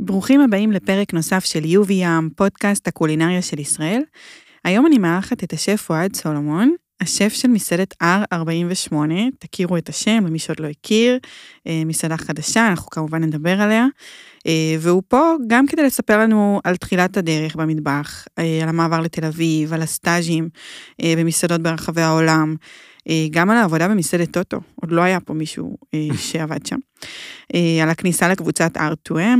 ברוכים הבאים לפרק נוסף של יובי ים, פודקאסט הקולינריה של ישראל. היום אני מארחת את השף אוהד סולומון, השף של מסעדת R48, תכירו את השם למי שעוד לא הכיר, אה, מסעדה חדשה, אנחנו כמובן נדבר עליה. אה, והוא פה גם כדי לספר לנו על תחילת הדרך במטבח, אה, על המעבר לתל אביב, על הסטאז'ים במסעדות ברחבי העולם, גם על העבודה במסעדת טוטו, עוד לא היה פה מישהו שעבד שם, על הכניסה לקבוצת R2M, אה,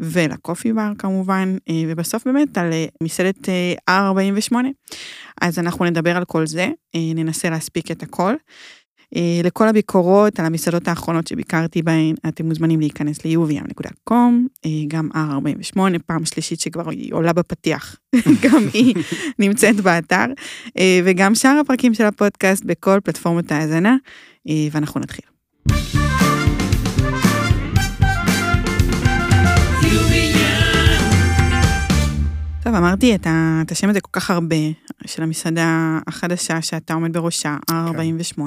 ולקופי בר כמובן, אה, ובסוף באמת על אה, מסעדת R48. אז אנחנו נדבר על כל זה, ננסה להספיק את הכל. לכל הביקורות על המסעדות האחרונות שביקרתי בהן, אתם מוזמנים להיכנס ל-uvm.com, גם R48, פעם שלישית שכבר היא עולה בפתיח, גם היא נמצאת באתר, וגם שאר הפרקים של הפודקאסט בכל פלטפורמות ההאזנה, ואנחנו נתחיל. טוב, אמרתי את, ה, את השם הזה כל כך הרבה, של המסעדה החדשה שאתה עומד בראשה, R48. כן.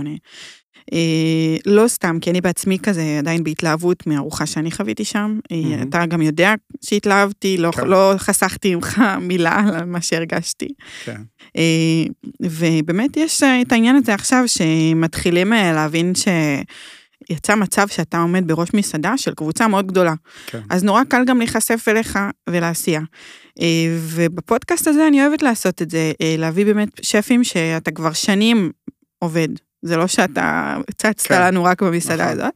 אה, לא סתם, כי אני בעצמי כזה עדיין בהתלהבות מהארוחה שאני חוויתי שם. אה, אתה גם יודע שהתלהבתי, לא, כן. לא חסכתי ממך מילה על מה שהרגשתי. כן. אה, ובאמת יש את העניין הזה עכשיו שמתחילים להבין ש... יצא מצב שאתה עומד בראש מסעדה של קבוצה מאוד גדולה. כן. אז נורא קל גם להיחשף אליך ולעשייה. אה, ובפודקאסט הזה אני אוהבת לעשות את זה, אה, להביא באמת שפים שאתה כבר שנים עובד. זה לא שאתה צצת כן. לנו רק במסעדה נכון. הזאת.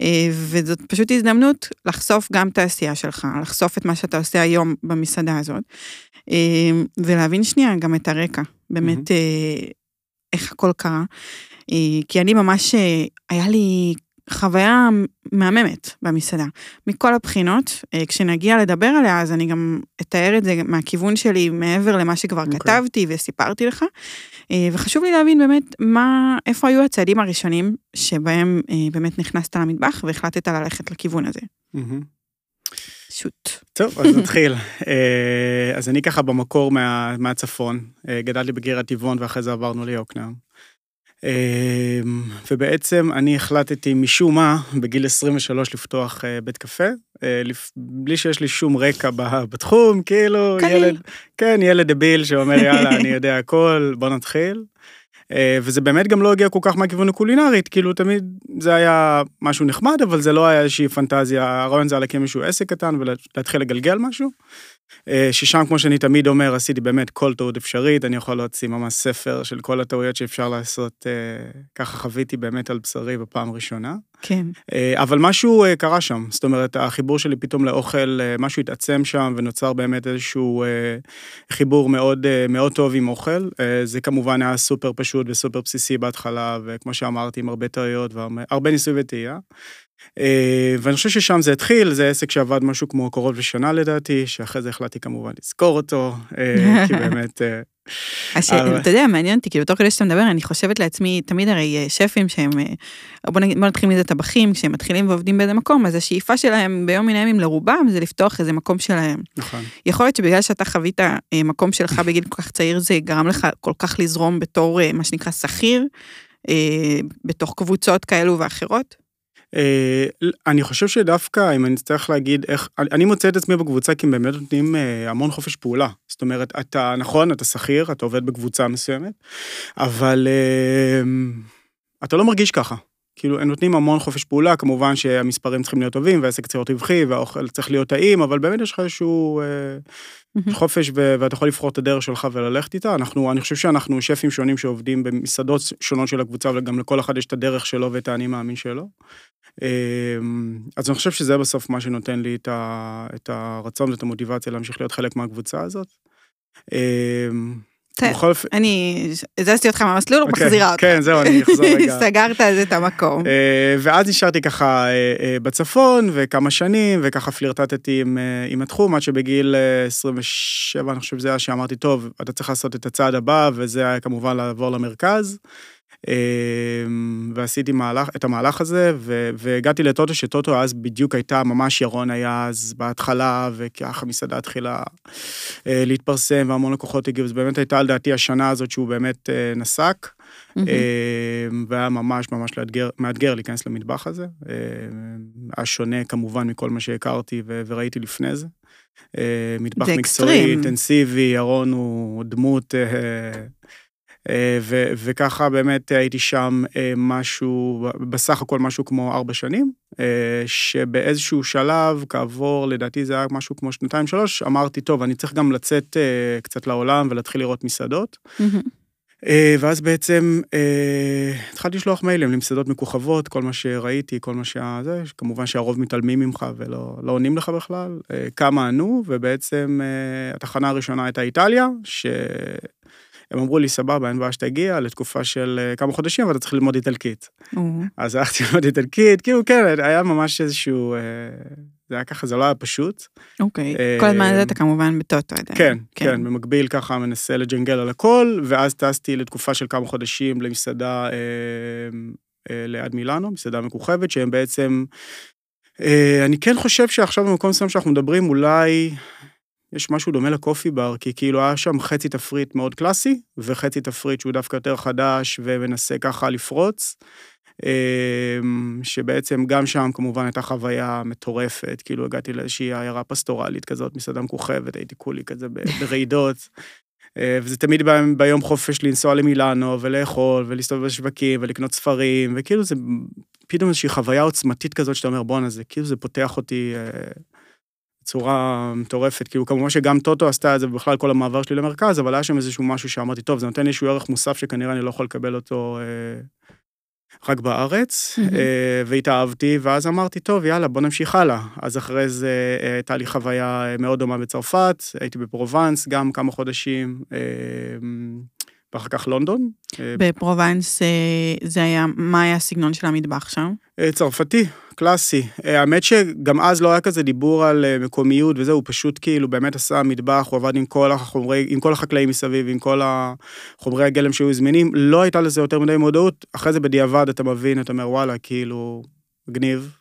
אה, וזאת פשוט הזדמנות לחשוף גם את העשייה שלך, לחשוף את מה שאתה עושה היום במסעדה הזאת, ולהבין שנייה גם את הרקע, באמת mm-hmm. איך הכל קרה. כי אני ממש, היה לי חוויה מהממת במסעדה, מכל הבחינות. אה, כשנגיע לדבר עליה, אז אני גם אתאר את זה מהכיוון שלי, מעבר למה שכבר okay. אוקיי. כתבתי וסיפרתי לך. אה, וחשוב לי להבין באמת מה, איפה היו הצעדים הראשונים שבהם אה, באמת נכנסת למטבח והחלטת ללכת לכיוון הזה. שוט. טוב, אז נתחיל. אז אני ככה במקור מה, מהצפון, גדלתי בגיר טבעון ואחרי זה עברנו ליוקנעם. אמ, ובעצם אני החלטתי משום מה בגיל 23 לפתוח אה, בית קפה, אה, בלי שיש לי שום רקע בתחום, כאילו ילד, כן, ילד דביל שאומר יאללה, אני יודע הכל, בוא נתחיל. אה, וזה באמת גם לא הגיע כל כך מהכיוון הקולינרית, כאילו תמיד זה היה משהו נחמד, אבל זה לא היה איזושהי פנטזיה, הרעיון זה היה להקים איזשהו עסק קטן ולהתחיל לגלגל משהו. אה, ששם, כמו שאני תמיד אומר, עשיתי באמת כל טעות אפשרית, אני יכול להוציא ממש ספר של כל הטעויות שאפשר לעשות, אה, ככה חוויתי באמת על בשרי בפעם ראשונה. כן. אה, אבל משהו קרה שם, זאת אומרת, החיבור שלי פתאום לאוכל, משהו התעצם שם ונוצר באמת איזשהו חיבור מאוד, מאוד טוב עם אוכל. זה כמובן היה סופר פשוט וסופר בסיסי בהתחלה, וכמו שאמרתי, עם הרבה טעויות והרבה ניסוי וטעייה. אה, ואני חושב ששם זה התחיל, זה עסק שעבד משהו כמו קרוב לשנה לדעתי, שאחרי זה החלטתי כמובן לזכור אותו, אה, כי באמת... אה, אתה יודע, מעניין אותי, כאילו, תוך כדי שאתה מדבר, אני חושבת לעצמי, תמיד הרי שפים שהם, בוא נתחיל מזה טבחים, כשהם מתחילים ועובדים באיזה מקום, אז השאיפה שלהם ביום מן הימים לרובם זה לפתוח איזה מקום שלהם. נכון. יכול להיות שבגלל שאתה חווית מקום שלך בגיל כל כך צעיר, זה גרם לך כל כך לזרום בתור מה שנקרא שכיר, בתוך קבוצות כאלו ואחרות? אה, אני חושב שדווקא, אם אני אצטרך להגיד איך, אני מוצא את עצמי בקבוצה כי הם באמת נותנים אה, המון חופש פעולה. זאת אומרת, אתה, נכון, אתה שכיר, אתה עובד בקבוצה מסוימת, אבל אה, אתה לא מרגיש ככה. כאילו, הם נותנים המון חופש פעולה, כמובן שהמספרים צריכים להיות טובים, והעסק צריך להיות רווחי, והאוכל צריך להיות טעים, אבל באמת יש לך איזשהו אה, חופש, ו- ואתה יכול לבחור את הדרך שלך וללכת איתה. אנחנו, אני חושב שאנחנו שפים שונים שעובדים במסעדות שונות של הקבוצה, וגם לכל אחד יש את הדרך שלו ואת האני מאמין שלו. אמ, אז אני חושב שזה בסוף מה שנותן לי את, ה, את הרצון ואת המוטיבציה להמשיך להיות חלק מהקבוצה הזאת. אמ, בכל אופן... אני הזזתי אותך מהמסלול אוקיי, ומחזירה אותך. כן, זהו, אני אחזור רגע. סגרת זה את המקום. אה, ואז נשארתי ככה אה, אה, בצפון, וכמה שנים, וככה פלירטטתי עם, עם התחום, עד שבגיל 27, אני חושב שזה היה שאמרתי, טוב, אתה צריך לעשות את הצעד הבא, וזה היה כמובן לעבור למרכז. אמ, ועשיתי מהלך, את המהלך הזה, ו, והגעתי לטוטו, שטוטו אז בדיוק הייתה, ממש ירון היה אז בהתחלה, וככה המסעדה התחילה אה, להתפרסם, והמון לקוחות הגיעו, אז באמת הייתה לדעתי השנה הזאת שהוא באמת אה, נסק. והיה ממש ממש מאתגר להיכנס למטבח הזה. היה שונה כמובן מכל מה שהכרתי וראיתי לפני זה. מטבח מקצועי, אינטנסיבי, ירון הוא דמות אה, ו- וככה באמת הייתי שם אה, משהו, בסך הכל משהו כמו ארבע שנים, אה, שבאיזשהו שלב, כעבור, לדעתי זה היה משהו כמו שנתיים, שלוש, אמרתי, טוב, אני צריך גם לצאת קצת לעולם ולהתחיל לראות מסעדות. ואז בעצם התחלתי לשלוח מיילים למסעדות מכוכבות, כל מה שראיתי, כל מה שה... זה, כמובן שהרוב מתעלמים ממך ולא לא עונים לך בכלל. כמה ענו, ובעצם התחנה הראשונה הייתה איטליה, ש... הם אמרו לי, סבבה, אין בעיה שתגיע לתקופה של אה, כמה חודשים, אבל אתה צריך ללמוד איטלקית. אז הלכתי ללמוד איטלקית, כאילו, כן, היה ממש איזשהו... אה, זה היה ככה, זה לא היה פשוט. אוקיי, כל הזמן הזה אתה כמובן בטוטו עדיין. כן, כן, כן, במקביל ככה מנסה לג'נגל על הכל, ואז טסתי לתקופה של כמה חודשים למסעדה אה, ליד מילאנו, מסעדה מכוכבת, שהם בעצם... אני כן חושב שעכשיו במקום מסוים שאנחנו מדברים, אולי יש משהו דומה לקופי בר, כי כאילו היה שם חצי תפריט מאוד קלאסי, וחצי תפריט שהוא דווקא יותר חדש ומנסה ככה לפרוץ. אמ, שבעצם גם שם כמובן הייתה חוויה מטורפת, כאילו הגעתי לאיזושהי עיירה פסטורלית כזאת, מסעדה מכוכבת, הייתי כולי כזה ברעידות. אה, וזה תמיד ביום חופש לנסוע למילאנו ולאכול ולהסתובב בשווקים ולקנות ספרים, וכאילו זה פתאום איזושהי חוויה עוצמתית כזאת שאתה אומר, בואנה, זה כאילו זה פותח אותי אה, בצורה מטורפת, כאילו כמובן שגם טוטו עשתה את זה בכלל כל המעבר שלי למרכז, אבל היה שם איזשהו משהו שאמרתי, טוב, זה נותן איזשהו ערך מוסף שכנראה אני לא יכול לקבל אותו אה, רק בארץ, mm-hmm. אה, והתאהבתי, ואז אמרתי, טוב, יאללה, בוא נמשיך הלאה. אז אחרי זה אה, הייתה לי חוויה אה, מאוד דומה בצרפת, הייתי בפרובנס גם כמה חודשים. אה, ואחר כך לונדון. אה, בפרובנס זה היה, מה היה הסגנון של המטבח שם? צרפתי, קלאסי. אה, האמת שגם אז לא היה כזה דיבור על אה, מקומיות וזה, הוא פשוט כאילו באמת עשה מטבח, הוא עבד עם כל החומרי, עם כל החקלאים מסביב, עם כל החומרי הגלם שהיו זמינים, לא הייתה לזה יותר מדי מודעות, אחרי זה בדיעבד אתה מבין, אתה אומר וואלה, כאילו, מגניב.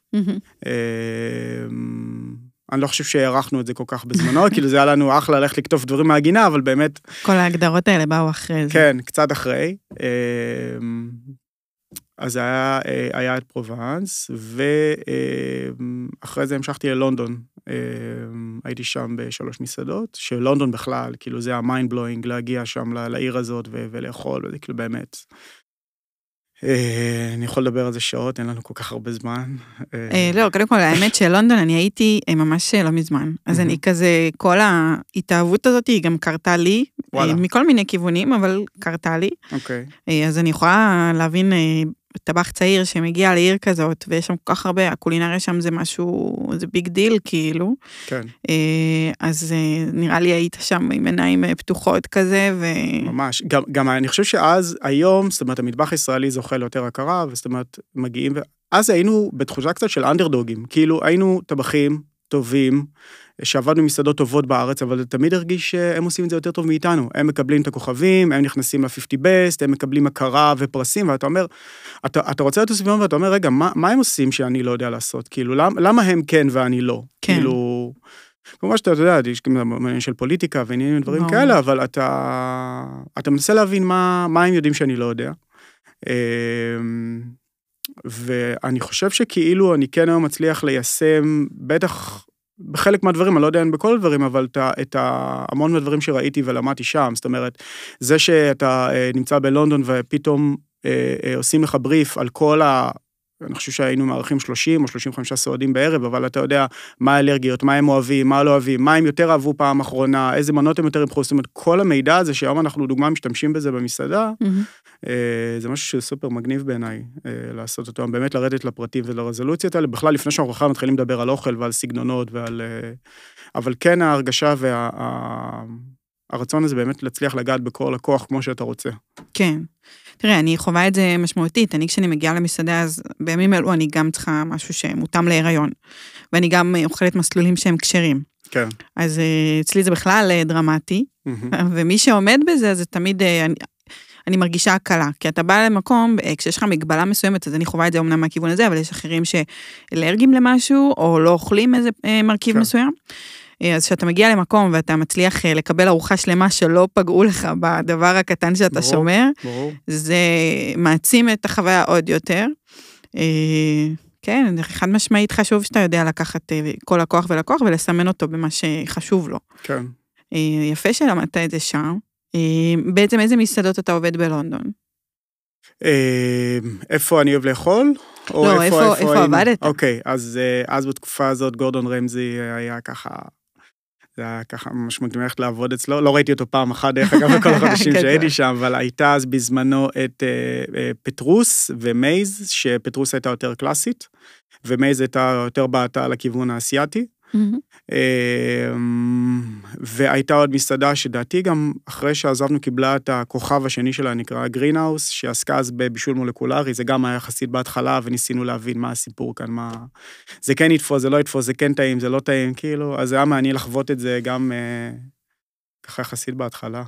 אני לא חושב שהערכנו את זה כל כך בזמנו, כאילו זה היה לנו אחלה ללכת לקטוף דברים מהגינה, אבל באמת... כל ההגדרות האלה באו אחרי זה. כן, קצת אחרי. אז היה, אה, היה את פרובנס, ואחרי זה המשכתי ללונדון. הייתי שם בשלוש מסעדות, שלונדון בכלל, כאילו זה ה mind blowing להגיע שם לעיר הזאת ולאכול, וזה כאילו באמת. אה, אני יכול לדבר על זה שעות, אין לנו כל כך הרבה זמן. אה, לא, קודם כל, האמת שלונדון, אני הייתי ממש לא מזמן. אז אני כזה, כל ההתאהבות הזאת היא גם קרתה לי, מכל מיני כיוונים, אבל קרתה לי. אוקיי. אז אני יכולה להבין טבח צעיר שמגיע לעיר כזאת, ויש שם כל כך הרבה, הקולינריה שם זה משהו, זה big deal כאילו. כן. אה, אז אה, נראה לי היית שם עם עיניים אה, פתוחות כזה, ו... ממש, גם, גם אני חושב שאז, היום, זאת אומרת, המטבח הישראלי זוכה ליותר הכרה, וזאת אומרת, מגיעים, ואז היינו בתחושה קצת של אנדרדוגים, כאילו היינו טבחים טובים, שעבד במסעדות טובות בארץ, אבל זה תמיד הרגיש שהם עושים את זה יותר טוב מאיתנו. הם מקבלים את הכוכבים, הם נכנסים ל-50 best, הם מקבלים הכרה ופרסים, ואתה אומר, אתה, אתה רוצה להיות הסביבון ואתה אומר, רגע, מה, מה הם עושים שאני לא יודע לעשות? כאילו, למה, למה הם כן ואני לא? כן. כאילו... כמובן שאתה יודע, יש גם עניין של פוליטיקה ועניינים ודברים כאלה, אבל אתה, אתה מנסה להבין מה, מה הם יודעים שאני לא יודע. ואני חושב שכאילו אני כן היום מצליח ליישם, בטח בחלק מהדברים, אני לא יודע אם בכל הדברים, אבל את, את המון מהדברים שראיתי ולמדתי שם, זאת אומרת, זה שאתה אה, נמצא בלונדון ופתאום אה, אה, עושים לך בריף על כל ה... אני חושב שהיינו מארחים 30 או 35 סועדים בערב, אבל אתה יודע מה האלרגיות, מה הם אוהבים, מה לא אוהבים, מה הם יותר אהבו פעם אחרונה, איזה מנות הם יותר יבחרו, זאת אומרת, כל המידע הזה שהיום אנחנו דוגמה משתמשים בזה במסעדה, mm-hmm. זה משהו שסופר מגניב בעיניי לעשות אותו, באמת לרדת לפרטים ולרזולוציות האלה, בכלל לפני שאנחנו בכלל מתחילים לדבר על אוכל ועל סגנונות ועל... אבל כן ההרגשה וה... הרצון הזה באמת להצליח לגעת בכל הכוח כמו שאתה רוצה. כן. תראה, אני חווה את זה משמעותית. אני, כשאני מגיעה למסעדה, אז בימים אלו אני גם צריכה משהו שמותאם להיריון. ואני גם אוכלת מסלולים שהם כשרים. כן. אז אה, אצלי זה בכלל אה, דרמטי, mm-hmm. ומי שעומד בזה, זה תמיד, אה, אני, אני מרגישה הקלה. כי אתה בא למקום, כשיש לך מגבלה מסוימת, אז אני חווה את זה אמנם מהכיוון הזה, אבל יש אחרים שאלרגיים למשהו, או לא אוכלים איזה מרכיב כן. מסוים. אה, אז כשאתה מגיע למקום ואתה מצליח אה, לקבל ארוחה שלמה שלא פגעו לך בדבר הקטן שאתה ברור, שומר, ברור. זה מעצים את החוויה עוד יותר. אה, כן, חד משמעית חשוב שאתה יודע לקחת כל לקוח ולקוח ולסמן אותו במה שחשוב לו. כן. יפה שלמדת את זה שם. בעצם איזה מסעדות אתה עובד בלונדון? איפה אני אוהב לאכול? או לא, איפה- איפה היינו? עבדת? אוקיי, אז אז בתקופה הזאת גורדון רמזי היה ככה... זה היה ככה ממש מגניב ללכת לעבוד אצלו, לא ראיתי אותו פעם אחת, דרך אגב, בכל החודשים גדול. שהייתי שם, אבל הייתה אז בזמנו את אה, אה, פטרוס ומייז, שפטרוס הייתה יותר קלאסית, ומייז הייתה יותר בעטה לכיוון האסייתי. אמ, והייתה עוד מסעדה שלדעתי גם אחרי שעזבנו קיבלה את הכוכב השני שלה, נקרא גרינהאוס, שעסקה אז בבישול מולקולרי, זה גם היה יחסית בהתחלה, וניסינו להבין מה הסיפור כאן, מה... זה כן יתפוס, זה לא יתפוס, זה כן טעים, זה לא טעים, כאילו, אז היה מעניין לחוות את זה גם אה, ככה יחסית בהתחלה.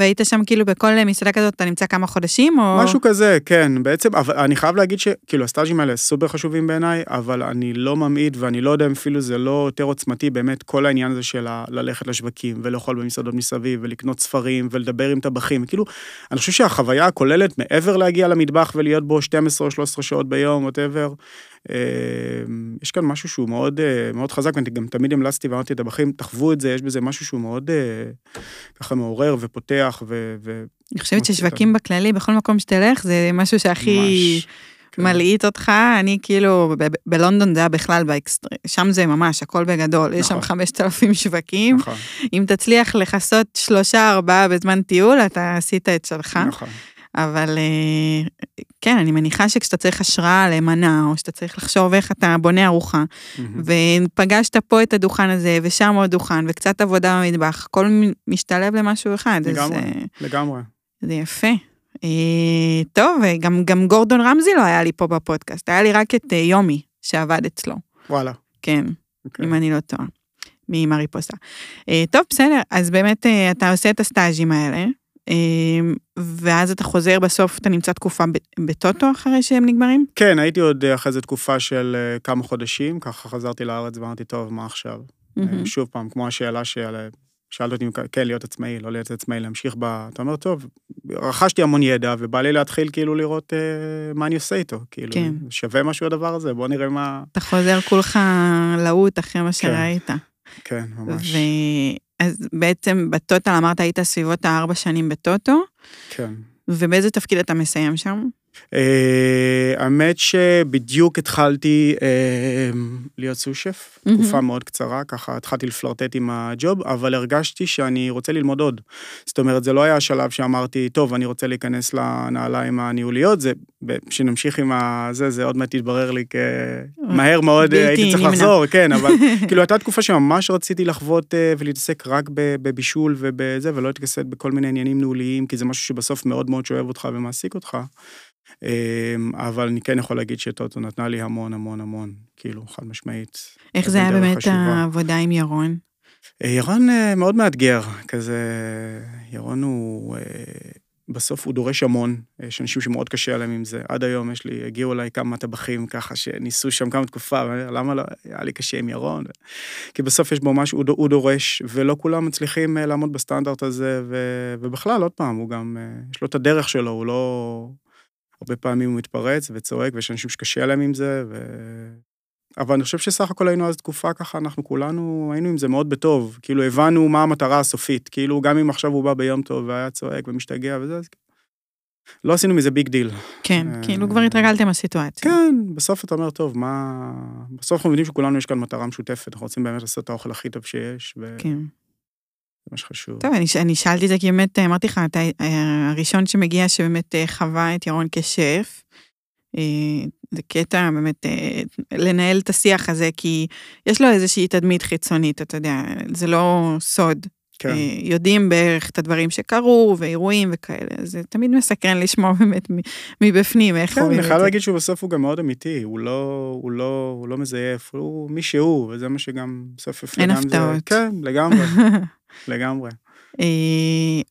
והיית שם כאילו בכל מסעדה כזאת, אתה נמצא כמה חודשים, או... משהו כזה, כן, בעצם, אבל אני חייב להגיד שכאילו הסטאז'ים האלה סופר חשובים בעיניי, אבל אני לא ממעיט ואני לא יודע אם אפילו זה לא יותר עוצמתי, באמת כל העניין הזה של ללכת לשווקים ולאכול במסעדות מסביב ולקנות ספרים ולדבר עם טבחים, כאילו, אני חושב שהחוויה הכוללת מעבר להגיע למטבח ולהיות בו 12 או 13 שעות ביום, ווטאבר, יש כאן משהו שהוא מאוד, אה, מאוד חזק, ואני גם תמיד המלצתי ואמרתי לטבחים, תחוו את זה, יש בזה משהו שהוא מאוד אה, ככה מעורר ופותח ו... ו- אני חושבת ששווקים בכללי, בכל מקום שתלך, זה משהו שהכי ממש, כן. מלהיט אותך. אני כאילו, ב- ב- בלונדון זה היה בכלל באקסטר... שם זה ממש, הכל בגדול. יש שם נכון. 5,000 שווקים. נכון, אם תצליח לכסות שלושה, ארבעה בזמן טיול, אתה עשית את שלך. נכון. אבל אה, כן, אני מניחה שכשאתה צריך השראה למנה, או שאתה צריך לחשוב איך אתה בונה ארוחה, מהמם. ופגשת פה את הדוכן הזה, ושם עוד דוכן, וקצת עבודה במטבח, הכל משתלב למשהו אחד. אז, לגמרי. אה, לגמרי. זה יפה. אה, טוב, וגם גם גורדון רמזי לא היה לי פה בפודקאסט, היה לי רק את יומי, שעבד אצלו. וואלה. כן, אוקיי. אם אני לא טועה, ממריפוסה. טוב, בסדר, אז באמת אתה עושה את הסטאז'ים האלה, ואז אתה חוזר בסוף, אתה נמצא תקופה בטוטו אחרי שהם נגמרים? כן, הייתי עוד אה, אחרי זה תקופה של אה, כמה חודשים, ככה חזרתי לארץ ואמרתי, טוב, מה עכשיו? מהמם. שוב פעם, כמו השאלה של... שאלת אותי כן להיות עצמאי, לא להיות עצמאי, להמשיך ב... אתה אומר, טוב, רכשתי המון ידע, ובא לי להתחיל כאילו לראות אה, מה אני עושה איתו. כאילו, כן. שווה משהו הדבר הזה, בוא נראה מה... אתה חוזר כולך להוט אחרי מה שראית. כן, ממש. אז בעצם בטוטל אמרת היית סביבות הארבע שנים בטוטו, כן. ובאיזה תפקיד אתה מסיים שם? אה, האמת שבדיוק התחלתי אה, להיות סושף. תקופה מאוד קצרה, ככה התחלתי לפלרטט עם הג'וב, אבל הרגשתי שאני רוצה ללמוד עוד. זאת אומרת, זה לא היה השלב שאמרתי, טוב, אני רוצה להיכנס לנעליים הניהוליות, זה, שנמשיך עם הזה, זה עוד מעט יתברר לי כמהר מאוד, בלתי הייתי צריך. לחזור, כן, אבל כאילו הייתה תקופה שממש רציתי לחוות אה, ולהתעסק רק בבישול ובזה, ולא להתעסק בכל מיני עניינים ניהוליים, כי זה משהו שבסוף מאוד מאוד שואב אותך ומעסיק אותך. אמ, אבל אני כן יכול להגיד שטוטו נתנה לי המון המון המון, כאילו, חד משמעית. איך זה היה באמת חשובה. העבודה עם ירון? אה, ירון אה, מאוד מאתגר, כזה, ירון הוא, אה, בסוף הוא דורש המון, יש אנשים שמאוד קשה עליהם עם זה. עד היום יש לי, הגיעו אליי כמה טבחים ככה שניסו שם כמה תקופה, למה לא, היה לי קשה עם ירון. כי בסוף יש בו משהו, הוא, דורש, ולא כולם מצליחים לעמוד בסטנדרט הזה, ו, ובכלל, עוד פעם, הוא גם, יש לו את הדרך שלו, הוא לא... הרבה פעמים הוא מתפרץ וצועק, ויש אנשים שקשה להם עם זה, ו... אבל אני חושב שסך הכל היינו אז תקופה ככה, אנחנו כולנו היינו עם זה מאוד בטוב. כאילו, הבנו מה המטרה הסופית. כאילו, גם אם עכשיו הוא בא ביום טוב והיה צועק ומשתגע וזה, אז... לא עשינו מזה big deal. כן, אה, כאילו כבר התרגלתם לסיטואציה. כן, בסוף אתה אומר, טוב, מה... בסוף אנחנו מבינים שכולנו יש כאן מטרה משותפת, אנחנו רוצים באמת לעשות את האוכל הכי טוב שיש, וזה כן. מה שחשוב. טוב, אני, אני שאלתי את זה כי באמת, אמרתי לך, אתה אה, הראשון שמגיע שבאמת אה, חווה את ירון כשף. אה, זה קטע באמת אה, לנהל את השיח הזה, כי יש לו איזושהי תדמית חיצונית, אתה יודע, זה לא סוד. כן, אה, יודעים בערך את הדברים שקרו, ואירועים וכאלה, אז זה תמיד מסקרן לשמוע באמת מבפנים איך כן, אני חייב זה. להגיד שהוא בסוף הוא גם מאוד אמיתי, הוא לא, הוא לא, הוא לא מזייף, הוא מי שהוא, וזה מה שגם בסוף. אין גם זה- הפתעות. כן, לגמרי, לגמרי. אה,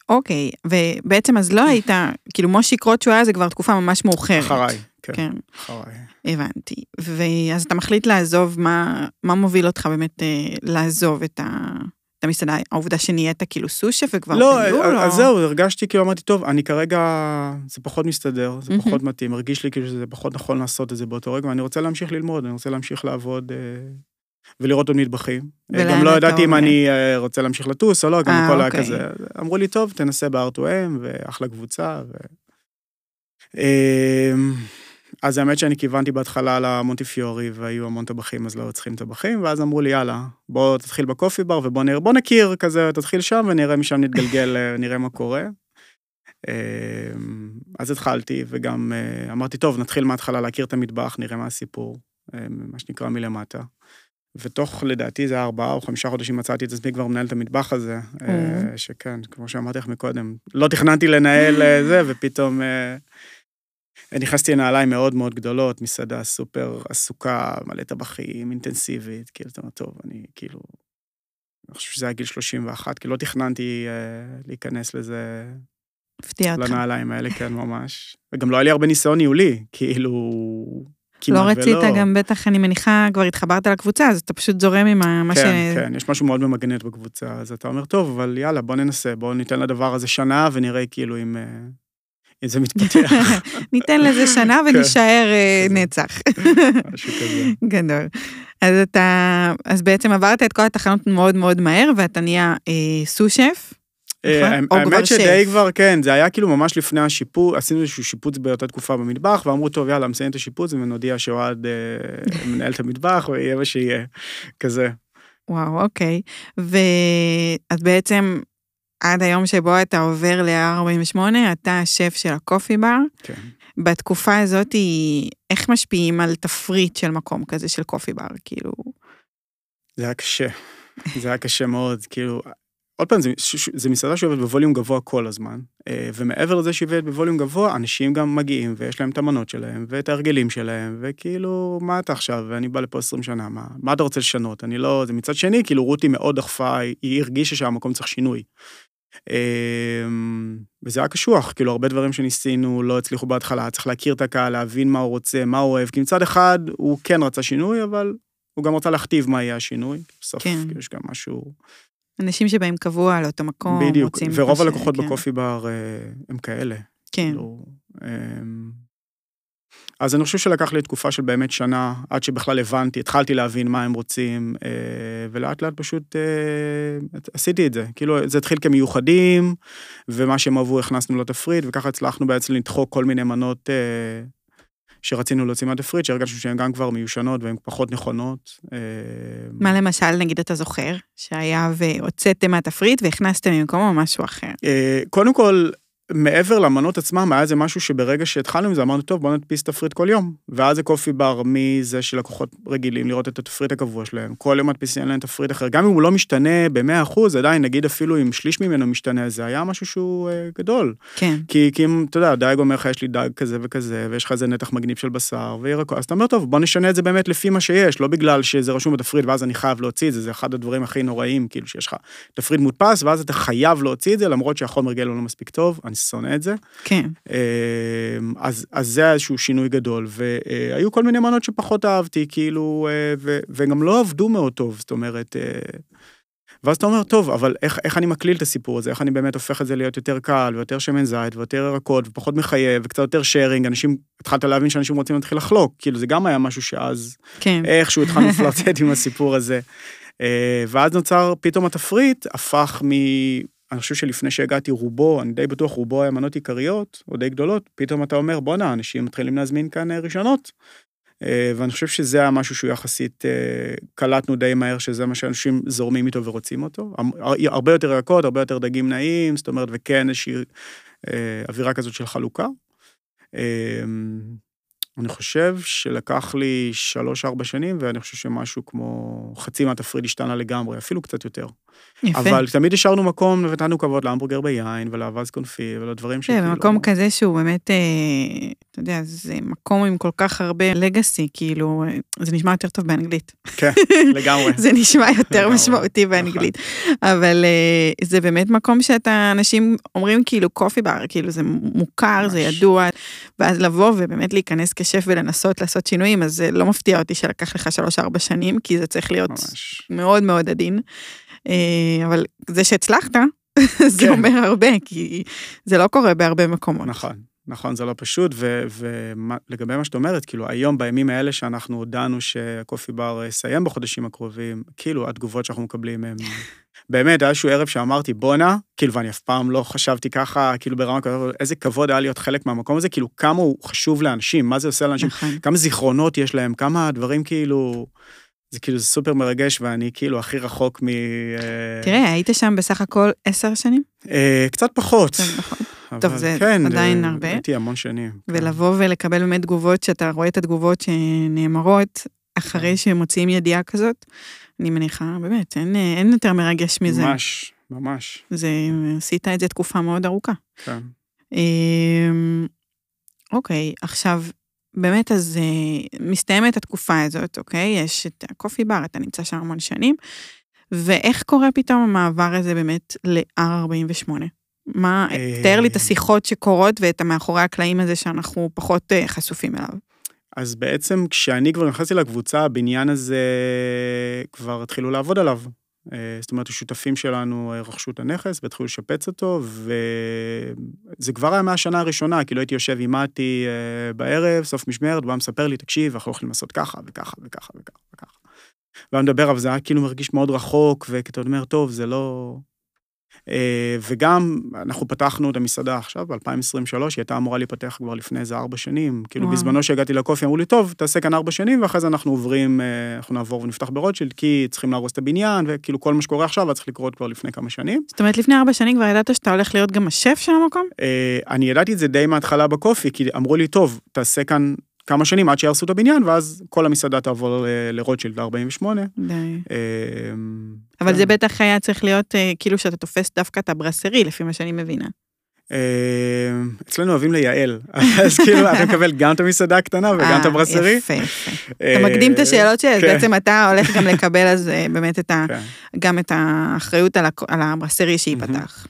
אוקיי, ובעצם אז לא היית, כאילו מושיק רוט שהוא היה זה כבר תקופה ממש מאוחרת. אחריי, כן. כן, אחריי. הבנתי. ואז אתה מחליט לעזוב, מה, מה מוביל אותך באמת אה, לעזוב את, ה, את המסעדה? העובדה שנהיית כאילו סושף וכבר לא, בניהול, אז או- זהו, הרגשתי, כאילו אמרתי, טוב, אני כרגע, זה פחות מסתדר, זה. פחות מתאים, הרגיש לי כאילו שזה פחות נכון לעשות את זה באותו רגע, ואני רוצה להמשיך ללמוד, אני רוצה להמשיך לעבוד אה, ולראות עוד מטבחים. אה, גם לא ידעתי אם? אני אה, רוצה להמשיך לטוס או לא, גם אה, הכל היה אוקיי. כזה. אמרו לי, טוב, תנסה ב-R2M, ואחלה קבוצה. ו... אה, אז האמת שאני כיוונתי בהתחלה למונטיפיורי, והיו המון טבחים, אז לא צריכים טבחים, ואז אמרו לי, יאללה, בוא תתחיל בקופי בר, ובוא נראה, בוא נכיר כזה, תתחיל שם, ונראה משם נתגלגל, אה, נראה מה קורה. אה, אז התחלתי, וגם אה, אמרתי, טוב, נתחיל מההתחלה להכיר את המטבח, נראה מה הסיפור, אה, מה שנקרא מלמטה. ותוך, לדעתי, זה היה ארבעה או חמישה חודשים מצאתי את עצמי כבר מנהל את המטבח הזה, אה, שכן, כמו שאמרתי לך מקודם, לא תכננתי לנהל אה, זה, ופתאום אה, נכנסתי לנעליים מאוד מאוד גדולות, מסעדה סופר עסוקה, מלא טבחים, אינטנסיבית, כאילו, אתה אומר, טוב, אני כאילו, אני חושב שזה היה גיל 31, כי לא תכננתי אה, להיכנס לזה, הפתיע אותך. לנעליים האלה, כן, ממש. וגם לא היה לי הרבה ניסיון ניהולי, כאילו, כמעט לא ולא. רצית גם, בטח, אני מניחה, כבר התחברת לקבוצה, אז אתה פשוט זורם עם ה- מה ש... כן, כן, יש משהו מאוד ממגנט בקבוצה, אז אתה אומר, טוב, אבל יאללה, בוא ננסה, בוא ניתן לדבר הזה שנה ונראה כאילו אם, אה, אם זה מתפתח, ניתן לזה שנה כן. ונישאר אה. נצח. משהו כזה. גדול. אז אתה, אז בעצם עברת את כל התחנות מאוד מאוד מהר, ואתה נהיה אה, סו-שף. אה, נכון? האמת שדי. כבר, כן, זה היה כאילו ממש לפני השיפוץ, עשינו איזשהו שיפוץ באותה תקופה במטבח, ואמרו, טוב, יאללה, מסיים את השיפוץ, ונודיע שאוהד אה, מנהל את המטבח, ויהיה מה שיהיה, כזה. וואו, אוקיי. ואז בעצם, עד היום שבו אתה עובר ל-48, אתה השף של הקופי בר. כן. בתקופה הזאת, איך משפיעים על תפריט של מקום כזה של קופי בר? כאילו, זה היה קשה, זה היה קשה מאוד, כאילו, עוד פעם, זה, זה מסעדה שעובדת בווליום גבוה כל הזמן, אה, ומעבר לזה שהיא עובדת בווליום גבוה, אנשים גם מגיעים, ויש להם את המנות שלהם, ואת ההרגלים שלהם, וכאילו, מה אתה עכשיו, ואני בא לפה 20 שנה, מה, מה אתה רוצה לשנות? אני לא... זה מצד שני, כאילו, רותי מאוד דחפה, היא, הרגישה שהמקום צריך שינוי. אה, וזה היה קשוח, כאילו, הרבה דברים שניסינו לא הצליחו בהתחלה, צריך להכיר את הקהל, להבין מה הוא רוצה, מה הוא אוהב, כי מצד אחד, הוא כן רצה שינוי, אבל הוא גם רצה להכתיב מה יהיה השינוי. בסוף. כן. יש גם משהו... אנשים שבאים קבוע על אותו מקום, בדיוק, רוצים... ורוב ש- הלקוחות כן, בקופי בר אה, הם כאלה. כן, כאילו, אמ, אז אני חושב שלקח לי תקופה של באמת שנה, עד שבכלל הבנתי, התחלתי להבין מה הם רוצים, אה, ולאט לאט פשוט אה, עשיתי את זה. כאילו, זה התחיל כמיוחדים, ומה שהם אהבו הכנסנו לתפריט, וככה הצלחנו בעצם לדחוק כל מיני מנות שרצינו להוציא מהתפריט, שהרגשנו שהן גם כבר מיושנות והן פחות נכונות. אה, מה למשל, נגיד, אתה זוכר, שהיה והוצאתם מהתפריט והכנסתם ממקומו משהו אחר? אה, קודם כל, מעבר למנות עצמם, היה איזה משהו שברגע שהתחלנו עם זה, אמרנו, טוב, בוא נדפיס תפריט כל יום. ואז זה קופי בר מזה שלקוחות רגילים לראות את התפריט הקבוע שלהם. כל יום מדפיסים להם תפריט אחר. גם אם הוא לא משתנה ב-100%, עדיין, נגיד אפילו אם שליש ממנו משתנה, זה היה משהו שהוא אה, גדול. כן, כי, כי אם, אתה יודע, דייג אומר לך, יש לי דג כזה וכזה, ויש לך איזה נתח מגניב של בשר וירקות, אז אתה אומר, טוב, בוא נשנה את זה באמת לפי מה שיש, לא בגלל שזה רשום בתפריט ואז אני חייב להוציא את זה, זה אחד הדברים הכי נוראים, כאילו שיש לך תפריט מודפס, ואז אתה חייב להוציא את זה, למרות שהחומר גלם לא מספיק טוב, אני שונא את זה. כן. אמ, אז, אז זה היה איזשהו שינוי גדול, והיו כל מיני מנות שפחות אהבתי, כאילו, אה, ו, וגם לא עבדו מאוד טוב, זאת אומרת, אה, ואז אתה אומר, טוב, אבל איך, איך אני מקליל את הסיפור הזה, איך אני באמת הופך את זה להיות יותר קל, ויותר שמן זית, ויותר ירקות, ופחות מחייב, וקצת יותר שיירינג, אנשים, התחלת להבין שאנשים רוצים להתחיל לחלוק, כאילו, זה גם היה משהו שאז, כן, איכשהו התחלנו לפלרטט עם הסיפור הזה. אה, ואז נוצר, פתאום התפריט הפך מ... אני חושב שלפני שהגעתי רובו, אני די בטוח רובו היה מנות עיקריות, או די גדולות, פתאום אתה אומר, בואנה, אנשים מתחילים להזמין כאן אה, ראשונות. אה, ואני חושב שזה היה משהו שהוא יחסית, אה, קלטנו די מהר שזה מה שאנשים זורמים איתו ורוצים אותו. הר- הרבה יותר ירקות, הרבה יותר דגים נעים, זאת אומרת, וכן איזושהי אווירה כזאת של חלוקה. אה, אני חושב שלקח לי שלוש-ארבע שנים, ואני חושב שמשהו כמו חצי מהתפריט השתנה לגמרי, אפילו קצת יותר. יפה. אבל תמיד השארנו מקום ונתנו כבוד להמבורגר ביין ולאבז קונפי ולדברים כן, שכאילו... במקום כזה שהוא באמת, אה, אתה יודע, זה מקום עם כל כך הרבה לגאסי, כאילו, אה, זה נשמע יותר טוב באנגלית. כן, לגמרי. זה נשמע יותר לגמרי, משמעותי באנגלית. אבל אה, זה באמת מקום שאתה, אנשים אומרים כאילו קופי בר, כאילו זה מוכר, זה ממש. ידוע, ואז לבוא ובאמת להיכנס כשף ולנסות לעשות שינויים, אז זה לא מפתיע אותי שלקח לך שלוש-ארבע שנים, כי זה צריך להיות ממש. מאוד מאוד עדין. אה, אבל זה שהצלחת, זה כן. אומר הרבה, כי זה לא קורה בהרבה מקומות. נכון, נכון, זה לא פשוט, ולגבי מה שאת אומרת, כאילו, היום, בימים האלה שאנחנו הודענו שהקופי בר יסיים בחודשים הקרובים, כאילו, התגובות שאנחנו מקבלים הם... באמת, היה איזשהו ערב שאמרתי, בואנה, כאילו, ואני אף פעם לא חשבתי ככה, כאילו, ברמה כזאת, איזה כבוד היה להיות חלק מהמקום הזה, כאילו, כמה הוא חשוב לאנשים, מה זה עושה לאנשים, נכון. כמה זיכרונות יש להם, כמה דברים כאילו... זה כאילו, זה סופר מרגש, ואני כאילו הכי רחוק מ... אה, תראה, היית שם בסך הכל עשר שנים? אה, קצת פחות. טוב, זה כן, עדיין אה, הרבה. הייתי המון שנים. כן. ולבוא ולקבל באמת תגובות, שאתה רואה את התגובות שנאמרות אחרי שמוציאים ידיעה כזאת, אני מניחה, באמת, אין, אין יותר מרגש מזה. ממש, ממש, זה, עשית את זה תקופה מאוד ארוכה. כן. אמ, אוקיי, עכשיו, באמת, אז אה, מסתיימת התקופה הזאת, אוקיי? יש את הקופי בר, אתה נמצא שם המון שנים, ואיך קורה פתאום המעבר הזה באמת ל-R48? מה, אה, תאר לי את השיחות שקורות ואת המאחורי הקלעים הזה שאנחנו פחות אה, חשופים אליו. אז בעצם כשאני כבר נכנסתי לקבוצה, הבניין הזה כבר התחילו לעבוד עליו. אה, זאת אומרת, השותפים שלנו אה, רכשו את הנכס והתחילו לשפץ אותו, וזה כבר היה מהשנה הראשונה, כאילו הייתי יושב עם מתי אה, בערב, סוף משמרת, והוא היה מספר לי, תקשיב, אנחנו הולכים לעשות ככה וככה וככה וככה וככה. והיה מדבר, אבל זה היה כאילו מרגיש מאוד רחוק, וכאתה אומר, טוב, זה לא... אה, וגם, אנחנו פתחנו את המסעדה עכשיו, ב-2023, היא הייתה אמורה להיפתח כבר לפני איזה ארבע שנים. כאילו, וואו. בזמנו שהגעתי לקופי, אמרו לי, טוב, תעשה כאן ארבע שנים, ואחרי זה אנחנו עוברים, אה, אנחנו נעבור ונפתח ברוטשילד, כי צריכים להרוס את הבניין, וכאילו, כל מה שקורה עכשיו היה צריך לקרות כבר לפני כמה שנים. זאת אומרת, לפני ארבע שנים כבר ידעת שאתה הולך להיות גם השף של המקום? אה, אני ידעתי את זה די מההתחלה בקופי, כי אמרו לי, טוב, תעשה כאן כמה שנים עד שיהרסו את הבניין, ואז כל המסעדה תעבור אה, לרוטשילד ל-48. די. אה, אבל כן. זה בטח היה צריך להיות אה, כאילו שאתה תופס דווקא את הברסרי, לפי מה שאני מבינה. אה, אצלנו אוהבים לייעל, אז כאילו אתה מקבל גם את המסעדה הקטנה וגם את אה, הברסרי. יפה, יפה. אתה מקדים את השאלות שלי, אז כן. בעצם אתה הולך גם לקבל אז באמת. כן. גם את האחריות על הברסרי שייפתח.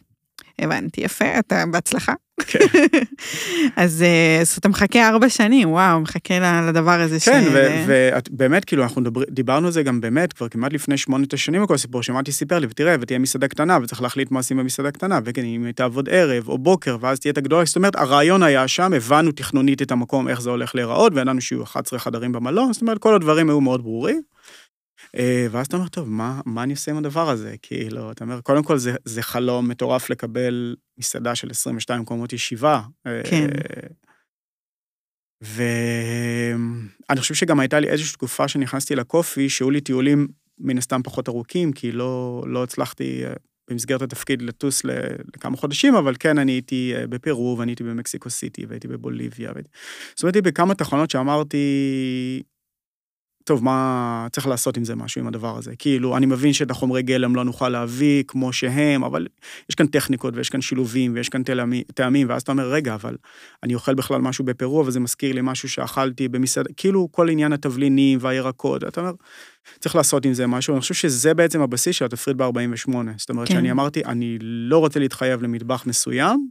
הבנתי, יפה, אתה בהצלחה. כן. אז אה, אז אתה מחכה ארבע שנים, וואו, מחכה לדבר הזה. כן, ש- ובאמת, כאילו, אנחנו מדבר, דיברנו על זה גם באמת, כבר כמעט לפני שמונה, תשע שנים כל הסיפור, שמעתי סיפר לי, ותראה, ותהיה מסעדה קטנה, וצריך להחליט מה עושים במסעדה קטנה, וכן, אם היא תעבוד ערב או בוקר, ואז תהיה את הגדולה, זאת אומרת, הרעיון היה שם, הבנו תכנונית את המקום, איך זה הולך להיראות, וידענו שיהיו 11 חדרים במלון, זאת אומרת, כל הדברים היו מאוד ברורים. אה, ואז אתה אומר, טוב, מה, מה אני עושה עם הדבר הזה? כאילו, אתה אומר, קודם כל זה, זה חלום מטורף לקבל מסעדה של 22 מקומות ישיבה. אה, כן. ואני חושב שגם הייתה לי איזושהי תקופה שנכנסתי לקופי, שהיו לי טיולים מן הסתם פחות ארוכים, כי לא, לא הצלחתי אה, במסגרת התפקיד לטוס לכמה חודשים, אבל כן, אני הייתי בפרו, ואני הייתי במקסיקו סיטי, והייתי בבוליביה. והייתי... זאת אומרת, בכמה תחנות שאמרתי, טוב, מה צריך לעשות עם זה משהו, עם הדבר הזה? כאילו, אני מבין שאת החומרי גלם לא נוכל להביא כמו שהם, אבל יש כאן טכניקות ויש כאן שילובים ויש כאן טעמים, ואז אתה אומר, רגע, אבל אני אוכל בכלל משהו בפרו, אבל זה מזכיר לי משהו שאכלתי במסעדה, כאילו כל עניין התבלינים והירקות, אתה אומר, צריך לעשות עם זה משהו, אני חושב שזה בעצם הבסיס של התפריט ב-48. זאת אומרת, כן. שאני אמרתי, אני לא רוצה להתחייב למטבח מסוים,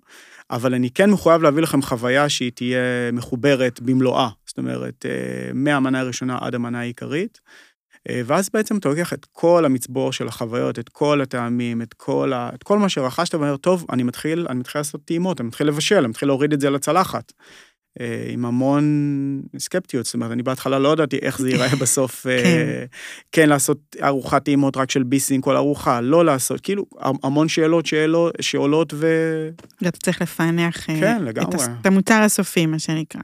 אבל אני כן מחויב להביא לכם חוויה שהיא תהיה מחוברת במלואה. זאת אומרת, אה, מהמנה הראשונה עד המנה העיקרית. אה, ואז בעצם אתה לוקח את כל המצבור של החוויות, את כל הטעמים, את כל, ה... את כל מה שרכשת, ואומר, טוב, אני מתחיל, אני מתחיל לעשות טעימות, אני מתחיל לבשל, אני מתחיל להוריד את זה לצלחת. אה, עם המון סקפטיות, זאת אומרת, אני בהתחלה לא ידעתי איך זה ייראה בסוף, כן. כן לעשות ארוחת טעימות רק של ביסים כל ארוחה, לא לעשות, כאילו, המון שאלות שאלות שעולות ו... אתה צריך לפענח כן, את המוצר הסופי, מה שנקרא.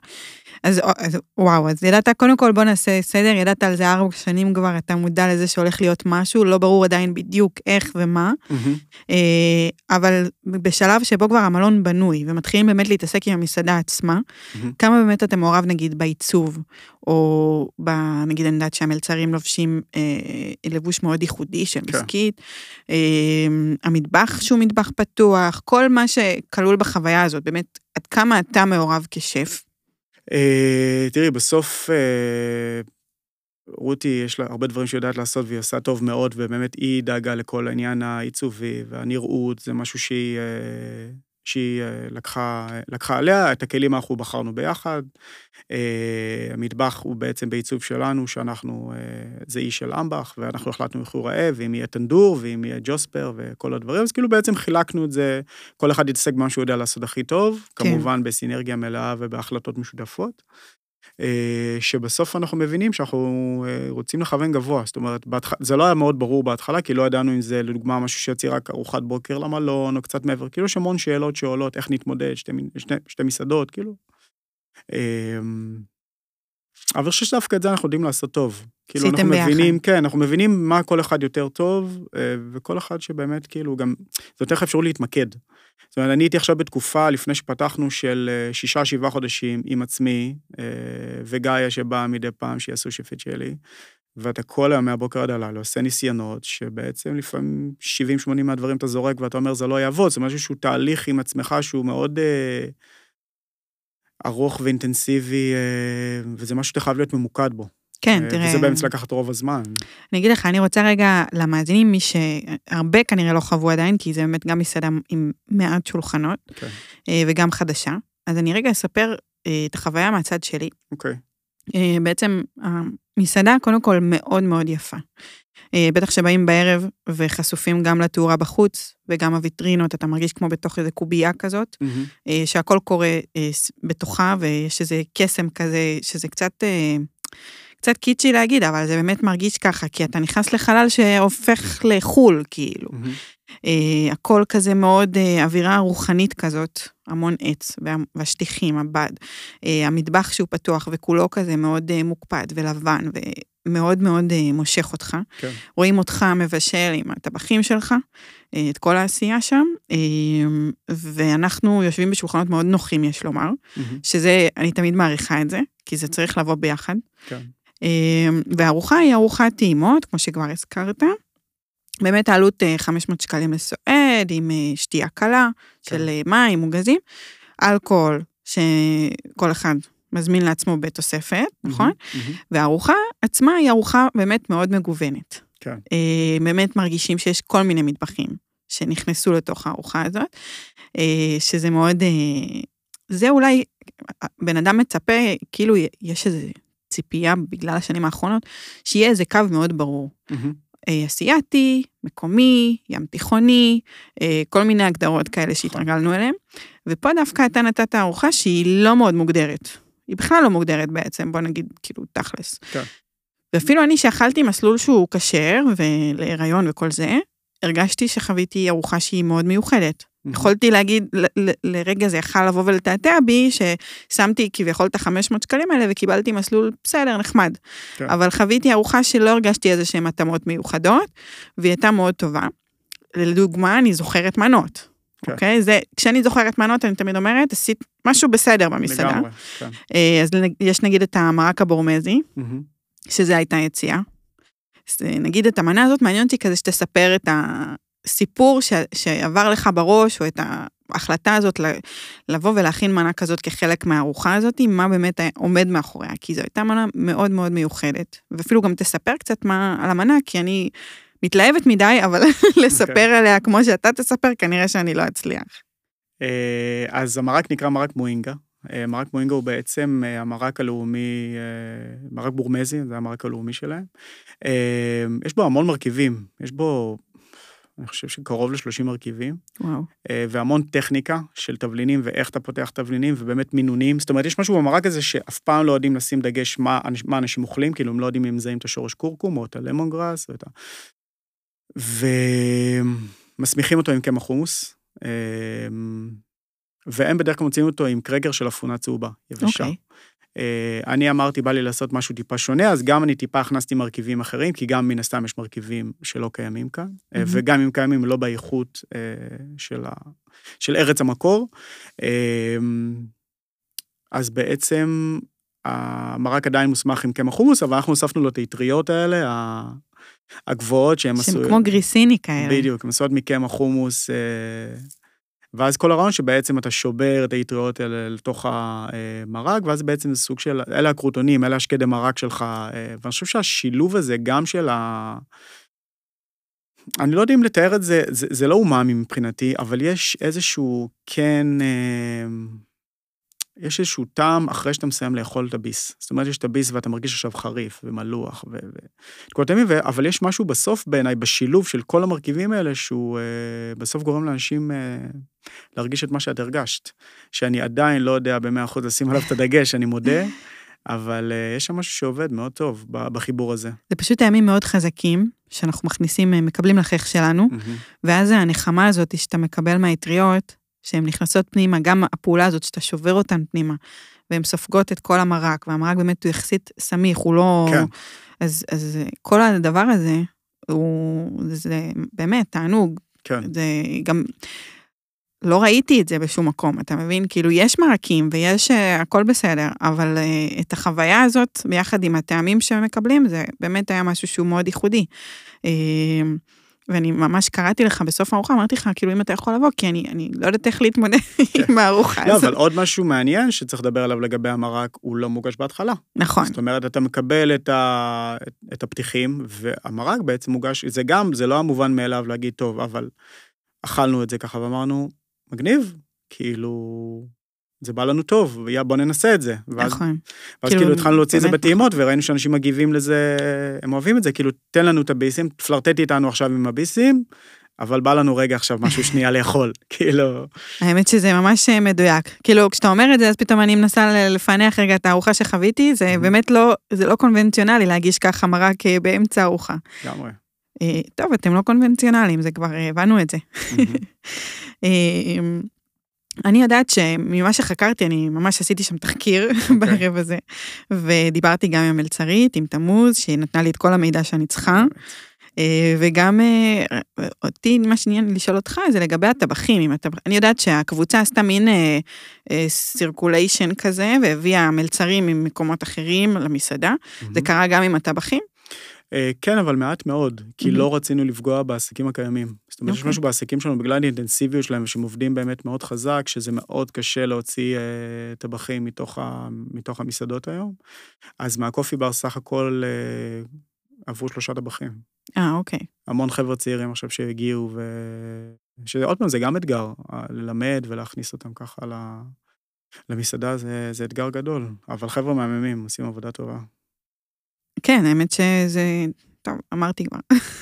אז, אז וואו, אז ידעת, קודם כל בוא נעשה סדר, ידעת על זה ארבע שנים כבר, אתה מודע לזה שהולך להיות משהו, לא ברור עדיין בדיוק איך ומה, מהמם. אה, אבל בשלב שבו כבר המלון בנוי, ומתחילים באמת להתעסק עם המסעדה עצמה, מהמם. כמה באמת אתה מעורב נגיד בעיצוב, או ב, נגיד אני יודעת שהמלצרים לובשים אה, לבוש מאוד ייחודי של כן. מסכית, אה, המטבח שהוא מטבח פתוח, כל מה שכלול בחוויה הזאת, באמת, עד כמה אתה מעורב כשף? אה, תראי, בסוף אה, רותי, יש לה הרבה דברים שהיא יודעת לעשות והיא עושה טוב מאוד, ובאמת היא דאגה לכל העניין העיצובי והנראות, זה משהו שהיא, אה, שהיא אה, לקחה, לקחה עליה, את הכלים אנחנו בחרנו ביחד. אה, המטבח הוא בעצם בעיצוב שלנו, שאנחנו, זה אי של אמבך, ואנחנו החלטנו איך הוא רעב, ואם יהיה טנדור, ואם יהיה ג'וספר, וכל הדברים, אז כאילו בעצם חילקנו את זה, כל אחד יתעסק במה שהוא יודע לעשות הכי טוב, כן. כמובן בסינרגיה מלאה ובהחלטות משותפות. אה, שבסוף אנחנו מבינים שאנחנו אה, רוצים לכוון גבוה. זאת אומרת, בהתח... זה לא היה מאוד ברור בהתחלה, כי לא ידענו אם זה לדוגמה משהו שיוציא רק ארוחת בוקר למלון, או קצת מעבר. כאילו יש המון שאלות שעולות, איך נתמודד, שתי, שתי, שתי מסעדות, כאילו. אמ, אבל אני חושב שדווקא את זה אנחנו יודעים לעשות טוב. כאילו אנחנו ביחד. מבינים, כן, אנחנו מבינים מה כל אחד יותר טוב, אה, וכל אחד שבאמת כאילו גם, זה לך אפשרות להתמקד. זאת אומרת, אני הייתי עכשיו בתקופה לפני שפתחנו של אה, שישה, שבעה חודשים עם עצמי, אה, וגאיה שבאה מדי פעם שיעשו שפיט שלי, ואתה כל היום מהבוקר עד הלילה עושה ניסיונות, שבעצם לפעמים 70-80 מהדברים אתה זורק ואתה אומר זה לא יעבוד, זה משהו שהוא תהליך עם עצמך שהוא מאוד... ארוך ואינטנסיבי, וזה משהו שאתה חייב להיות ממוקד בו. כן, תראה... וזה באמצע לקחת רוב הזמן. אני אגיד לך, אני רוצה רגע, למאזינים, מי שהרבה כנראה לא חוו עדיין, כי זה באמת גם מסעדה עם מעט שולחנות, okay. אוקיי. וגם חדשה. אז אני רגע אספר את החוויה מהצד שלי. אוקיי. Okay. בעצם, המסעדה קודם כל מאוד מאוד יפה. בטח שבאים בערב וחשופים גם לתאורה בחוץ, וגם הוויטרינות, אתה מרגיש כמו בתוך איזה קובייה כזאת, mm-hmm. שהכל קורה בתוכה, ויש איזה קסם כזה, שזה קצת... קצת קיצ'י להגיד, אבל זה באמת מרגיש ככה, כי אתה נכנס לחלל שהופך לחול, כאילו. Mm-hmm. Uh, הכל כזה מאוד uh, אווירה רוחנית כזאת, המון עץ, והשטיחים, הבד. Uh, המטבח שהוא פתוח וכולו כזה מאוד uh, מוקפד ולבן, ומאוד מאוד uh, מושך אותך. כן. רואים אותך מבשל עם הטבחים שלך, uh, את כל העשייה שם, uh, ואנחנו יושבים בשולחנות מאוד נוחים, יש לומר, mm-hmm. שזה, אני תמיד מעריכה את זה, כי זה צריך לבוא ביחד. כן. אמ, והארוחה היא ארוחת טעימות, כמו שכבר הזכרת. באמת העלות 500 אה, שקלים לסועד, עם אה, שתייה קלה כן. של אה, מים, מוגזים, אלכוהול, שכל אחד מזמין לעצמו בתוספת, mm-hmm, נכון? Mm-hmm. והארוחה עצמה היא ארוחה באמת מאוד מגוונת. כן. באמת מרגישים שיש כל מיני מטבחים שנכנסו לתוך הארוחה הזאת, שזה מאוד, זה אולי, בן אדם מצפה, כאילו יש איזה ציפייה בגלל השנים האחרונות, שיהיה איזה קו מאוד ברור. אסיאתי, מקומי, ים תיכוני, אה, כל מיני הגדרות כאלה נכון. שהתרגלנו אליהן. ופה דווקא אתה נתת ארוחה שהיא לא מאוד מוגדרת. היא בכלל לא מוגדרת בעצם, בוא נגיד, כאילו, תכלס. כן. ואפילו אני שאכלתי מסלול שהוא כשר, ולהיריון וכל זה, הרגשתי שחוויתי ארוחה שהיא מאוד מיוחדת. יכולתי להגיד, לרגע זה יכל לבוא ולתעתע בי, ששמתי כביכול את ה-500 שקלים האלה וקיבלתי מסלול בסדר, נחמד. כן. אבל חוויתי ארוחה שלא הרגשתי איזה שהן התאמות מיוחדות, והיא הייתה מאוד טובה. לדוגמה, אני זוכרת מנות. כן. אוקיי? זה, כשאני זוכרת מנות, אני תמיד אומרת, עשית משהו בסדר במסעדה. לגמרי, כן. אה, אז יש נגיד את המרק הבורמזי, mm-hmm. שזה הייתה יציאה. אז נגיד את המנה הזאת, מעניין אותי כזה שתספר את ה... סיפור ש, שעבר לך בראש, או את ההחלטה הזאת לבוא ולהכין מנה כזאת כחלק מהארוחה הזאת, מה באמת עומד מאחוריה, כי זו הייתה מנה מאוד מאוד מיוחדת. ואפילו גם תספר קצת מה על המנה, כי אני מתלהבת מדי, אבל לספר okay. אוקיי. עליה כמו שאתה תספר, כנראה שאני לא אצליח. אה, אז המרק נקרא מרק מואינגה. אה, מרק מואינגה הוא בעצם אה, המרק הלאומי, מרק בורמזי, זה המרק הלאומי שלהם. יש בו המון מרכיבים, יש בו אני חושב שקרוב ל-30 מרכיבים. וואו. אה, והמון טכניקה של תבלינים ואיך אתה פותח תבלינים ובאמת מינונים. זאת אומרת, יש משהו במרק הזה שאף פעם לא יודעים לשים דגש מה, מה אנשים אוכלים, כאילו הם לא יודעים אם מזהים את השורש קורקום או את הלמון גראס או את ה... ומסמיכים אותו עם קמח חומוס, אה, והם בדרך כלל מוציאים אותו עם קרגר של אפונה צהובה, יבשה. Okay. אה, אני אמרתי, בא לי לעשות משהו טיפה שונה, אז גם אני טיפה הכנסתי מרכיבים אחרים, כי גם מן הסתם יש מרכיבים שלא קיימים כאן, mm-hmm. וגם אם קיימים לא באיכות אה, של, ה... של ארץ המקור. אז בעצם המרק עדיין מוסמך עם קמח חומוס, אבל אנחנו הוספנו לו את האטריות האלה, הגבוהות שהן עשויות... שהן כמו גריסיני כאלה. בדיוק, הן עשויות מקמח חומוס ואז כל הרעיון שבעצם אתה שובר את האטריות האלה לתוך המרק, ואז בעצם זה סוג של, אלה הקרוטונים, אלה השקדי מרק שלך, אה, ואני חושב שהשילוב הזה גם של ה... אני לא יודע אם לתאר את זה, זה, זה לא אומאמי מבחינתי, אבל יש איזשהו כן, אה, יש איזשהו טעם אחרי שאתה מסיים לאכול את הביס. זאת אומרת, יש את הביס ואתה מרגיש עכשיו חריף ומלוח ו... כל הטעמים, אבל יש משהו בסוף בעיניי, בשילוב של כל המרכיבים האלה, שהוא אה, בסוף גורם לאנשים אה, להרגיש את מה שאת הרגשת. שאני עדיין לא יודע במאה אחוז לשים עליו את הדגש, אני מודה. אבל uh, יש שם משהו שעובד מאוד טוב בחיבור הזה. זה פשוט טעמים מאוד חזקים, שאנחנו מכניסים, אה, מקבלים לחך שלנו. ואז הנחמה הזאת שאתה מקבל מהאטריות, שהן נכנסות פנימה, גם הפעולה הזאת שאתה שובר אותן פנימה, והן סופגות את כל המרק, והמרק באמת הוא יחסית סמיך, הוא לא... כן. אז, אז כל הדבר הזה, הוא, זה באמת תענוג. כן. זה גם, לא ראיתי את זה בשום מקום, אתה מבין? כאילו, יש מרקים ויש, uh, הכל בסדר, אבל uh, את החוויה הזאת, ביחד עם הטעמים שהם מקבלים, זה באמת היה משהו שהוא מאוד ייחודי. Uh, ואני ממש קראתי לך בסוף הארוחה, אמרתי לך, כאילו, אם אתה יכול לבוא, כי אני, אני לא יודעת איך להתמודד כן. עם הארוחה לא, הזאת. לא, אבל עוד משהו מעניין שצריך לדבר עליו לגבי המרק, הוא לא מוגש בהתחלה. נכון. זאת אומרת, אתה מקבל את, ה, את הפתיחים, והמרק בעצם מוגש, זה גם, זה לא המובן מאליו להגיד, טוב, אבל אכלנו את זה ככה ואמרנו, מגניב, כאילו, זה בא לנו טוב, יא, בוא ננסה את זה. ואז, נכון. ואז כאילו, כאילו התחלנו להוציא את זה בטעימות, וראינו שאנשים מגיבים לזה, הם אוהבים את זה, כאילו, תן לנו את הביסים, פלרטטי איתנו עכשיו עם הביסים, אבל בא לנו רגע עכשיו משהו שנייה לאכול, כאילו... האמת שזה ממש אה, מדויק. כאילו, כשאתה אומר את זה, אז פתאום אני מנסה לפענח רגע את הארוחה שחוויתי, זה באמת לא, זה לא קונבנציונלי להגיש ככה מרק אה, באמצע הארוחה. לגמרי. אה, טוב, אתם לא קונבנציונליים, זה כבר הבנו את זה. אני יודעת שממה שחקרתי, אני ממש עשיתי שם תחקיר okay. אוקיי. בערב הזה, ודיברתי גם עם המלצרית, עם תמוז, שהיא נתנה לי את כל המידע שאני צריכה. אה, וגם אה, אותי, מה שעניין לשאול אותך זה לגבי הטבחים. הטבח... אני יודעת שהקבוצה עשתה מין סירקוליישן אה, כזה, והביאה מלצרים ממקומות אחרים למסעדה. Mm-hmm. זה קרה גם עם הטבחים? אה, כן, אבל מעט מאוד, כי לא רצינו לפגוע בעסקים הקיימים. זאת אומרת, יש אוקיי. משהו בעסקים שלנו, בגלל האינטנסיביות שלהם, שהם עובדים באמת מאוד חזק, שזה מאוד קשה להוציא אה, טבחים מתוך המסעדות היום. אז מהקופי בר סך הכל אה, עברו שלושה טבחים. אה, אוקיי. המון חבר'ה צעירים עכשיו שהגיעו, ו... שעוד פעם, זה גם אתגר, ללמד ולהכניס אותם ככה למסעדה, זה, זה אתגר גדול. אבל חבר'ה מהממים, עושים עבודה טובה. כן, האמת שזה... טוב, אמרתי כבר.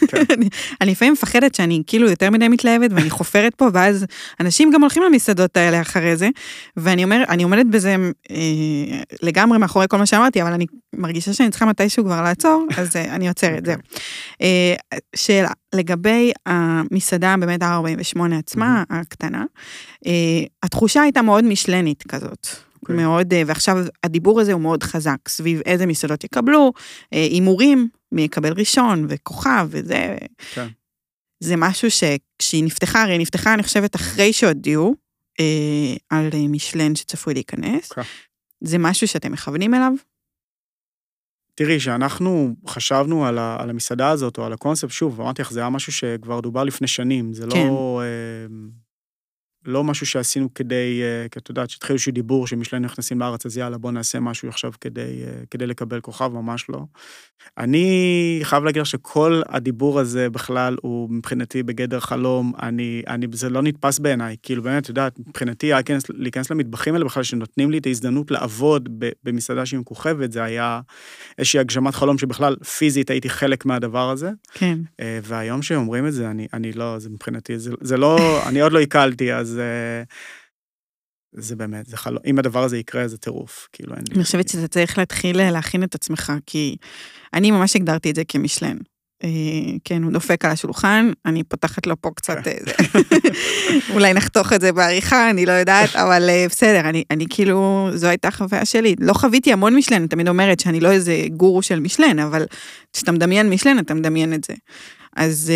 כן. אני לפעמים מפחדת שאני כאילו יותר מדי מתלהבת ואני חופרת פה, ואז אנשים גם הולכים למסעדות האלה אחרי זה, ואני אומר, אני עומדת בזה אה, לגמרי מאחורי כל מה שאמרתי, אבל אני מרגישה שאני צריכה מתישהו כבר לעצור, אז אה, אני עוצרת, זהו. אה, שאלה, לגבי המסעדה באמת ה-48 עצמה, הקטנה, אה, התחושה הייתה מאוד משלנית כזאת. Okay. אוקיי. מאוד, אה, ועכשיו הדיבור הזה הוא מאוד חזק, סביב איזה מסעדות יקבלו, אה, הימורים, מי יקבל ראשון, וכוכב, וזה... כן. זה משהו שכשהיא נפתחה, הרי היא נפתחה, אני חושבת, אחרי שהודיעו אה, על אה, משלן שצפוי להיכנס. אוקיי. זה משהו שאתם מכוונים אליו? תראי, כשאנחנו חשבנו על, ה, על המסעדה הזאת, או על הקונספט, שוב, אמרתי לך, זה היה משהו שכבר דובר לפני שנים, זה כן. לא... אה, לא משהו שעשינו כדי, אה, כי את יודעת, שהתחיל איזשהו דיבור שמשלן נכנסים לארץ, אז יאללה, בוא נעשה משהו עכשיו כדי, אה, כדי לקבל כוכב, ממש לא. אני חייב להגיד לך שכל הדיבור הזה בכלל הוא מבחינתי בגדר חלום, אני, אני, זה לא נתפס בעיניי, כאילו באמת, את יודעת, מבחינתי להיכנס, להיכנס למטבחים האלה בכלל, שנותנים לי את ההזדמנות לעבוד במסעדה שהיא מכוכבת, זה היה איזושהי הגשמת חלום שבכלל פיזית הייתי חלק מהדבר הזה. כן. אה, והיום שאומרים את זה, אני, אני לא, זה מבחינתי, זה, זה לא, אני עוד לא עיכלתי, אז... זה... זה באמת, זה חלום, אם הדבר הזה יקרה, זה טירוף, כאילו אין לי... אני חושבת שאתה צריך להתחיל אה, להכין את עצמך, כי אני ממש הגדרתי את זה כמשלן. אה, כן, הוא דופק על השולחן, אני פותחת לו פה קצת, כן. אה, אולי נחתוך את זה בעריכה, אני לא יודעת, אבל בסדר, אני, אני כאילו, זו הייתה חוויה שלי. לא חוויתי המון משלן, אני תמיד אומרת שאני לא איזה גורו של משלן, אבל כשאתה מדמיין משלן, אתה מדמיין את זה. אז...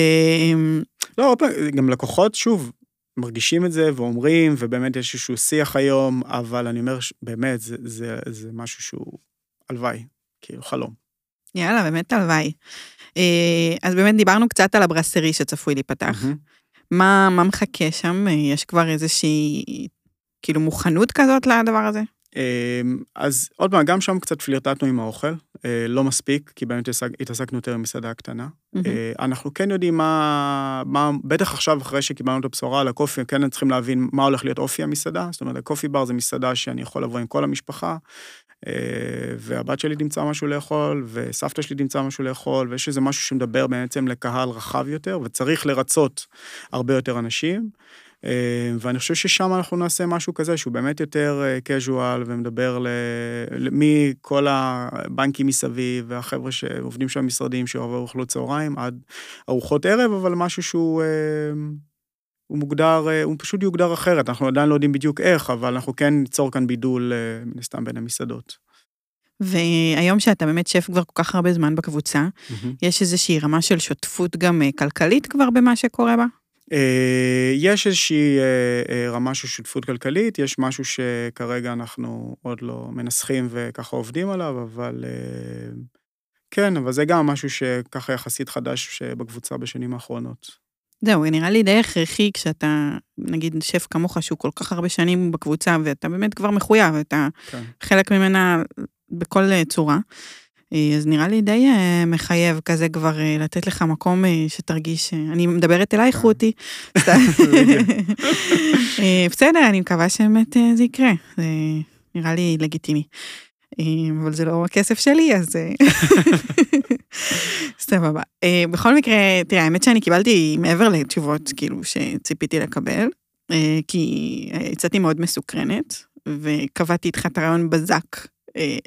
לא, גם לקוחות, שוב, מרגישים את זה ואומרים, ובאמת יש איזשהו שיח היום, אבל אני אומר, באמת, זה, זה, זה משהו שהוא הלוואי, כאילו חלום. יאללה, באמת הלוואי. אה, אז באמת דיברנו קצת על הברסרי שצפוי להיפתח. Mm-hmm. מה, מה מחכה שם? יש כבר איזושהי, כאילו, מוכנות כזאת לדבר הזה? אמ, אז עוד פעם, גם שם קצת פלירטטנו עם האוכל, אה, לא מספיק, כי באמת התעסקנו יותר עם מסעדה קטנה. אה, אנחנו כן יודעים מה, מה, בטח עכשיו, אחרי שקיבלנו את הבשורה על הקופי, כן צריכים להבין מה הולך להיות אופי המסעדה. זאת אומרת, הקופי בר זה מסעדה שאני יכול לבוא עם כל המשפחה, אה, והבת שלי תמצא משהו לאכול, וסבתא שלי תמצא משהו לאכול, ויש איזה משהו שמדבר בעצם לקהל רחב יותר, וצריך לרצות הרבה יותר אנשים. אה, ואני חושב ששם אנחנו נעשה משהו כזה שהוא באמת יותר casual ומדבר מכל הבנקים מסביב והחבר'ה שעובדים שם במשרדים שאוהבים אוכלות צהריים עד ארוחות ערב, אבל משהו שהוא... הוא מוגדר, הוא פשוט יוגדר אחרת, אנחנו עדיין לא יודעים בדיוק איך, אבל אנחנו כן ניצור כאן בידול, מן הסתם, בין המסעדות. והיום שאתה באמת שף כבר כל כך הרבה זמן בקבוצה, mm-hmm. יש איזושהי רמה של שותפות גם כלכלית כבר במה שקורה בה? אה, יש איזושהי אה, אה, רמה של שותפות כלכלית, יש משהו שכרגע אנחנו עוד לא מנסחים וככה עובדים עליו, אבל כן, אבל זה גם משהו שככה יחסית חדש בקבוצה בשנים האחרונות. זהו, נראה לי די הכרחי כשאתה, נגיד, שף כמוך שהוא כל כך הרבה שנים בקבוצה, ואתה באמת כבר מחויב, אתה כן. חלק ממנה בכל צורה. אה, אז נראה לי די אה, מחייב כזה כבר אה, לתת לך מקום שתרגיש, אני מדברת אלייך רותי. בסדר, אני מקווה שבאמת זה יקרה, זה נראה לי לגיטימי. אבל זה לא הכסף שלי, אז סבבה. בכל מקרה, תראה, האמת שאני קיבלתי מעבר לתשובות, כאילו, שציפיתי לקבל, כי יצאתי מאוד מסוקרנת, וקבעתי איתך את הרעיון בזק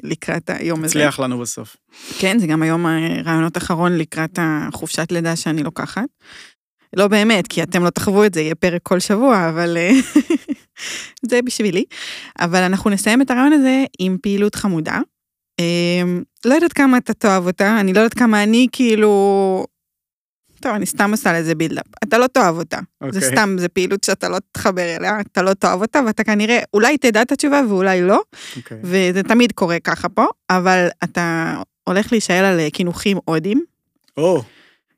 לקראת היום הזה. הצליח לנו בסוף. כן, זה גם היום הרעיונות אחרון לקראת החופשת לידה שאני לוקחת. לא באמת, כי אתם לא תחוו את זה, יהיה פרק כל שבוע, אבל אה, זה בשבילי. אבל אנחנו נסיים את הרעיון הזה עם פעילות חמודה. אה, לא יודעת כמה אתה תאהב אותה, אני לא יודעת כמה אני כאילו טוב, אני סתם עושה לזה בילדאפ. אתה לא תאהב אותה. Okay. זה אוקיי. סתם, זה פעילות שאתה לא תחבר אליה, אתה לא תאהב אותה, ואתה כנראה, אולי תדע את התשובה ואולי לא, okay. אוקיי. וזה תמיד קורה ככה פה, אבל אתה הולך להישאל על אה, קינוחים הודים. או. Oh.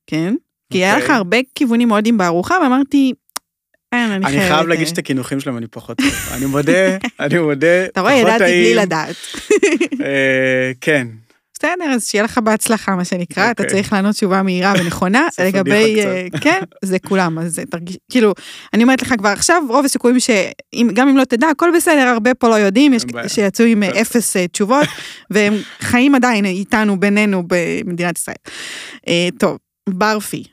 כן. כי okay. היה לך אוקיי. הרבה כיוונים הודים בארוחה, ואמרתי, אין, אני חייבת... אני חייב להגיד שאת הקינוחים שלהם אני פחות טוב. אני מודה, אני מודה, אתה רואה, ידעתי בלי לדעת. אה, כן, בסדר, אז שיהיה לך בהצלחה, מה שנקרא, אתה אוקיי. צריך לענות תשובה מהירה ונכונה, לגבי, אה, כן, זה כולם, אז תרגיש, כאילו, אני אומרת לך כבר עכשיו, רוב הסיכויים שגם אם לא תדע, הכל בסדר, הרבה פה לא יודעים, יש שיצאו עם אה, אפס אה, תשובות, והם חיים עדיין איתנו, בינינו, במדינת ישראל. טוב, ברפי.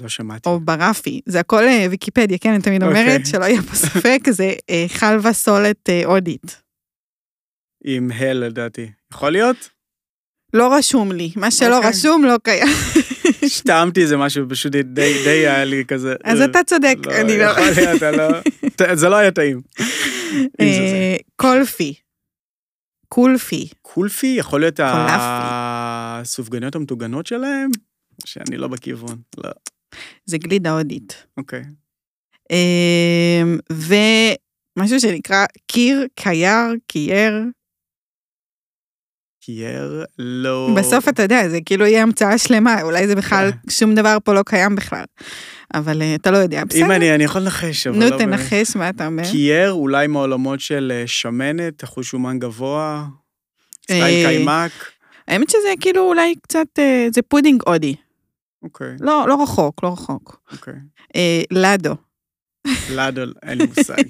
לא שמעתי. או ברפי, זה הכל ויקיפדיה, כן, אני תמיד אומרת, אוקיי. שלא יהיה פה ספק, זה חלבה סולת הודית. עם הל לדעתי. יכול להיות? לא רשום לי, מה שלא okay. אוקיי. רשום לא קיים. השתעמתי איזה משהו, פשוט די, די היה לי כזה... אז אתה צודק, לא, אני לא... יכול להיות, לא... זה לא היה טעים. אה, קולפי. קולפי. קולפי? יכול להיות הסופגניות המטוגנות שלהם? שאני לא בכיוון, לא. זה גלידה הודית. אוקיי. אמ, ומשהו שנקרא קיר, קייר, קייר, קייר לא... בסוף אתה יודע, זה כאילו יהיה המצאה שלמה, אולי זה בכלל, כן. שום דבר פה לא קיים בכלל. אבל אה, אתה לא יודע, בסדר. אם אני, אני יכול לנחש, אבל לא... נו, תנחש מה אתה אומר. קייר אולי מעולמות של אה, שמנת, אחוז שומן גבוה, style אה, קיימק. האמת שזה כאילו אולי קצת, זה פודינג הודי. אוקיי. לא, לא רחוק, לא רחוק. אוקיי. לאדו. לאדו, אין לי מושג.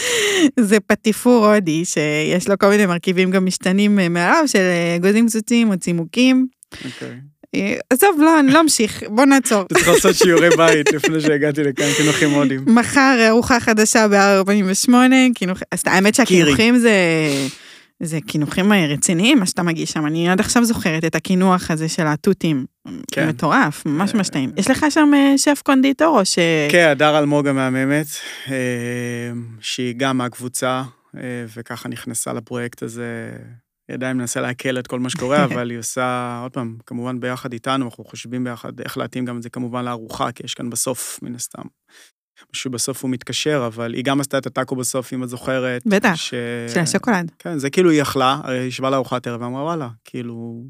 זה פטיפור הודי, שיש לו כל מיני מרכיבים גם משתנים אה, מעליו, של אה, אגוזים קצוצים או צימוקים. אוקיי. אה, עזוב, לא, אני לא אמשיך, בוא נעצור. אתה צריך לעשות שיעורי בית לפני שהגעתי לכאן, קינוחים הודים. מחר ארוחה חדשה ב-48, אז האמת שהקינוחים זה... זה קינוחים רציניים, מה שאתה מגיש שם. אני עד עכשיו זוכרת את הקינוח הזה של התותים. כן. מטורף, ממש ממש טעים. יש לך שם אה, שף קונדיטור או ש... כן, הדר אלמוג המהממת, אה, שהיא גם מהקבוצה, אה, וככה נכנסה לפרויקט הזה. היא עדיין מנסה להקל את כל מה שקורה, אבל היא עושה, עוד פעם, כמובן ביחד איתנו, אנחנו חושבים ביחד איך להתאים גם את זה כמובן לארוחה, כי יש כאן בסוף, מן הסתם, שבסוף הוא מתקשר, אבל היא גם עשתה את הטאקו בסוף, אם את זוכרת. בטח, ש... של השוקולד. כן, זה כאילו היא אכלה, היא ישבה לארוחת ערב ואמרה, וואלה, כאילו,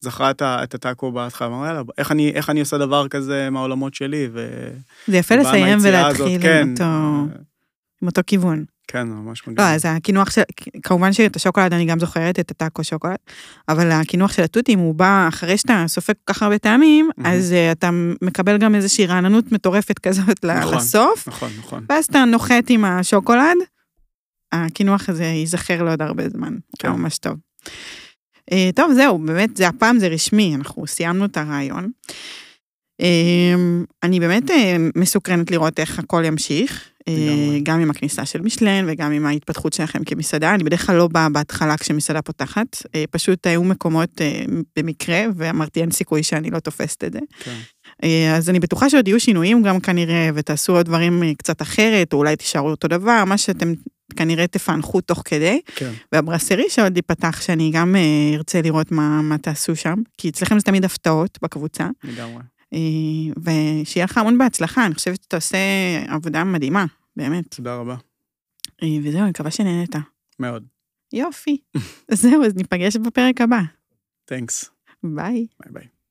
זכרה את, הטאקו בהתחלה, אמרה, יאללה, איך אני, איך אני עושה דבר כזה מהעולמות שלי, ו... זה יפה לסיים ולהתחיל הזאת, כן. עם, אותו, עם אותו כיוון. כן, ממש מגניב. לא, אז הקינוח של, כמובן שאת השוקולד אני גם זוכרת, את הטאקו שוקולד, אבל הקינוח של התותים הוא בא אחרי שאתה סופג כל כך הרבה טעמים, מהמם. אז אה, אתה מקבל גם איזושהי רעננות מטורפת כזאת נכון. לסוף, נכון, נכון. ואז אתה נוחת עם השוקולד, הקינוח הזה ייזכר לעוד הרבה זמן, כן. ממש טוב. אה, טוב, זהו, באמת, זה הפעם זה רשמי, אנחנו סיימנו את הרעיון. אה, אני באמת אה, מסוקרנת לראות איך הכל ימשיך. גם עם הכניסה של משלן וגם עם ההתפתחות שלכם כמסעדה. אני בדרך כלל לא באה בהתחלה כשמסעדה פותחת, אה, פשוט היו מקומות אה, במקרה, ואמרתי, אין סיכוי שאני לא תופסת את זה. כן. אה, אז אני בטוחה שעוד יהיו שינויים גם כנראה, ותעשו עוד דברים אה, קצת אחרת, או אולי תישארו אותו דבר, מה שאתם כנראה תפענחו תוך כדי. כן. והברסרי שעוד ייפתח, שאני גם אה, ארצה לראות מה, מה תעשו שם, כי אצלכם זה תמיד הפתעות בקבוצה, לגמרי. אה, ושיהיה לך המון בהצלחה, אני חושבת שאתה עושה עבודה מדהימה, באמת. תודה רבה. אה, וזהו, אני מקווה שנהנית. מאוד. יופי. זהו, אז ניפגש בפרק הבא. thanks. ביי. ביי ביי.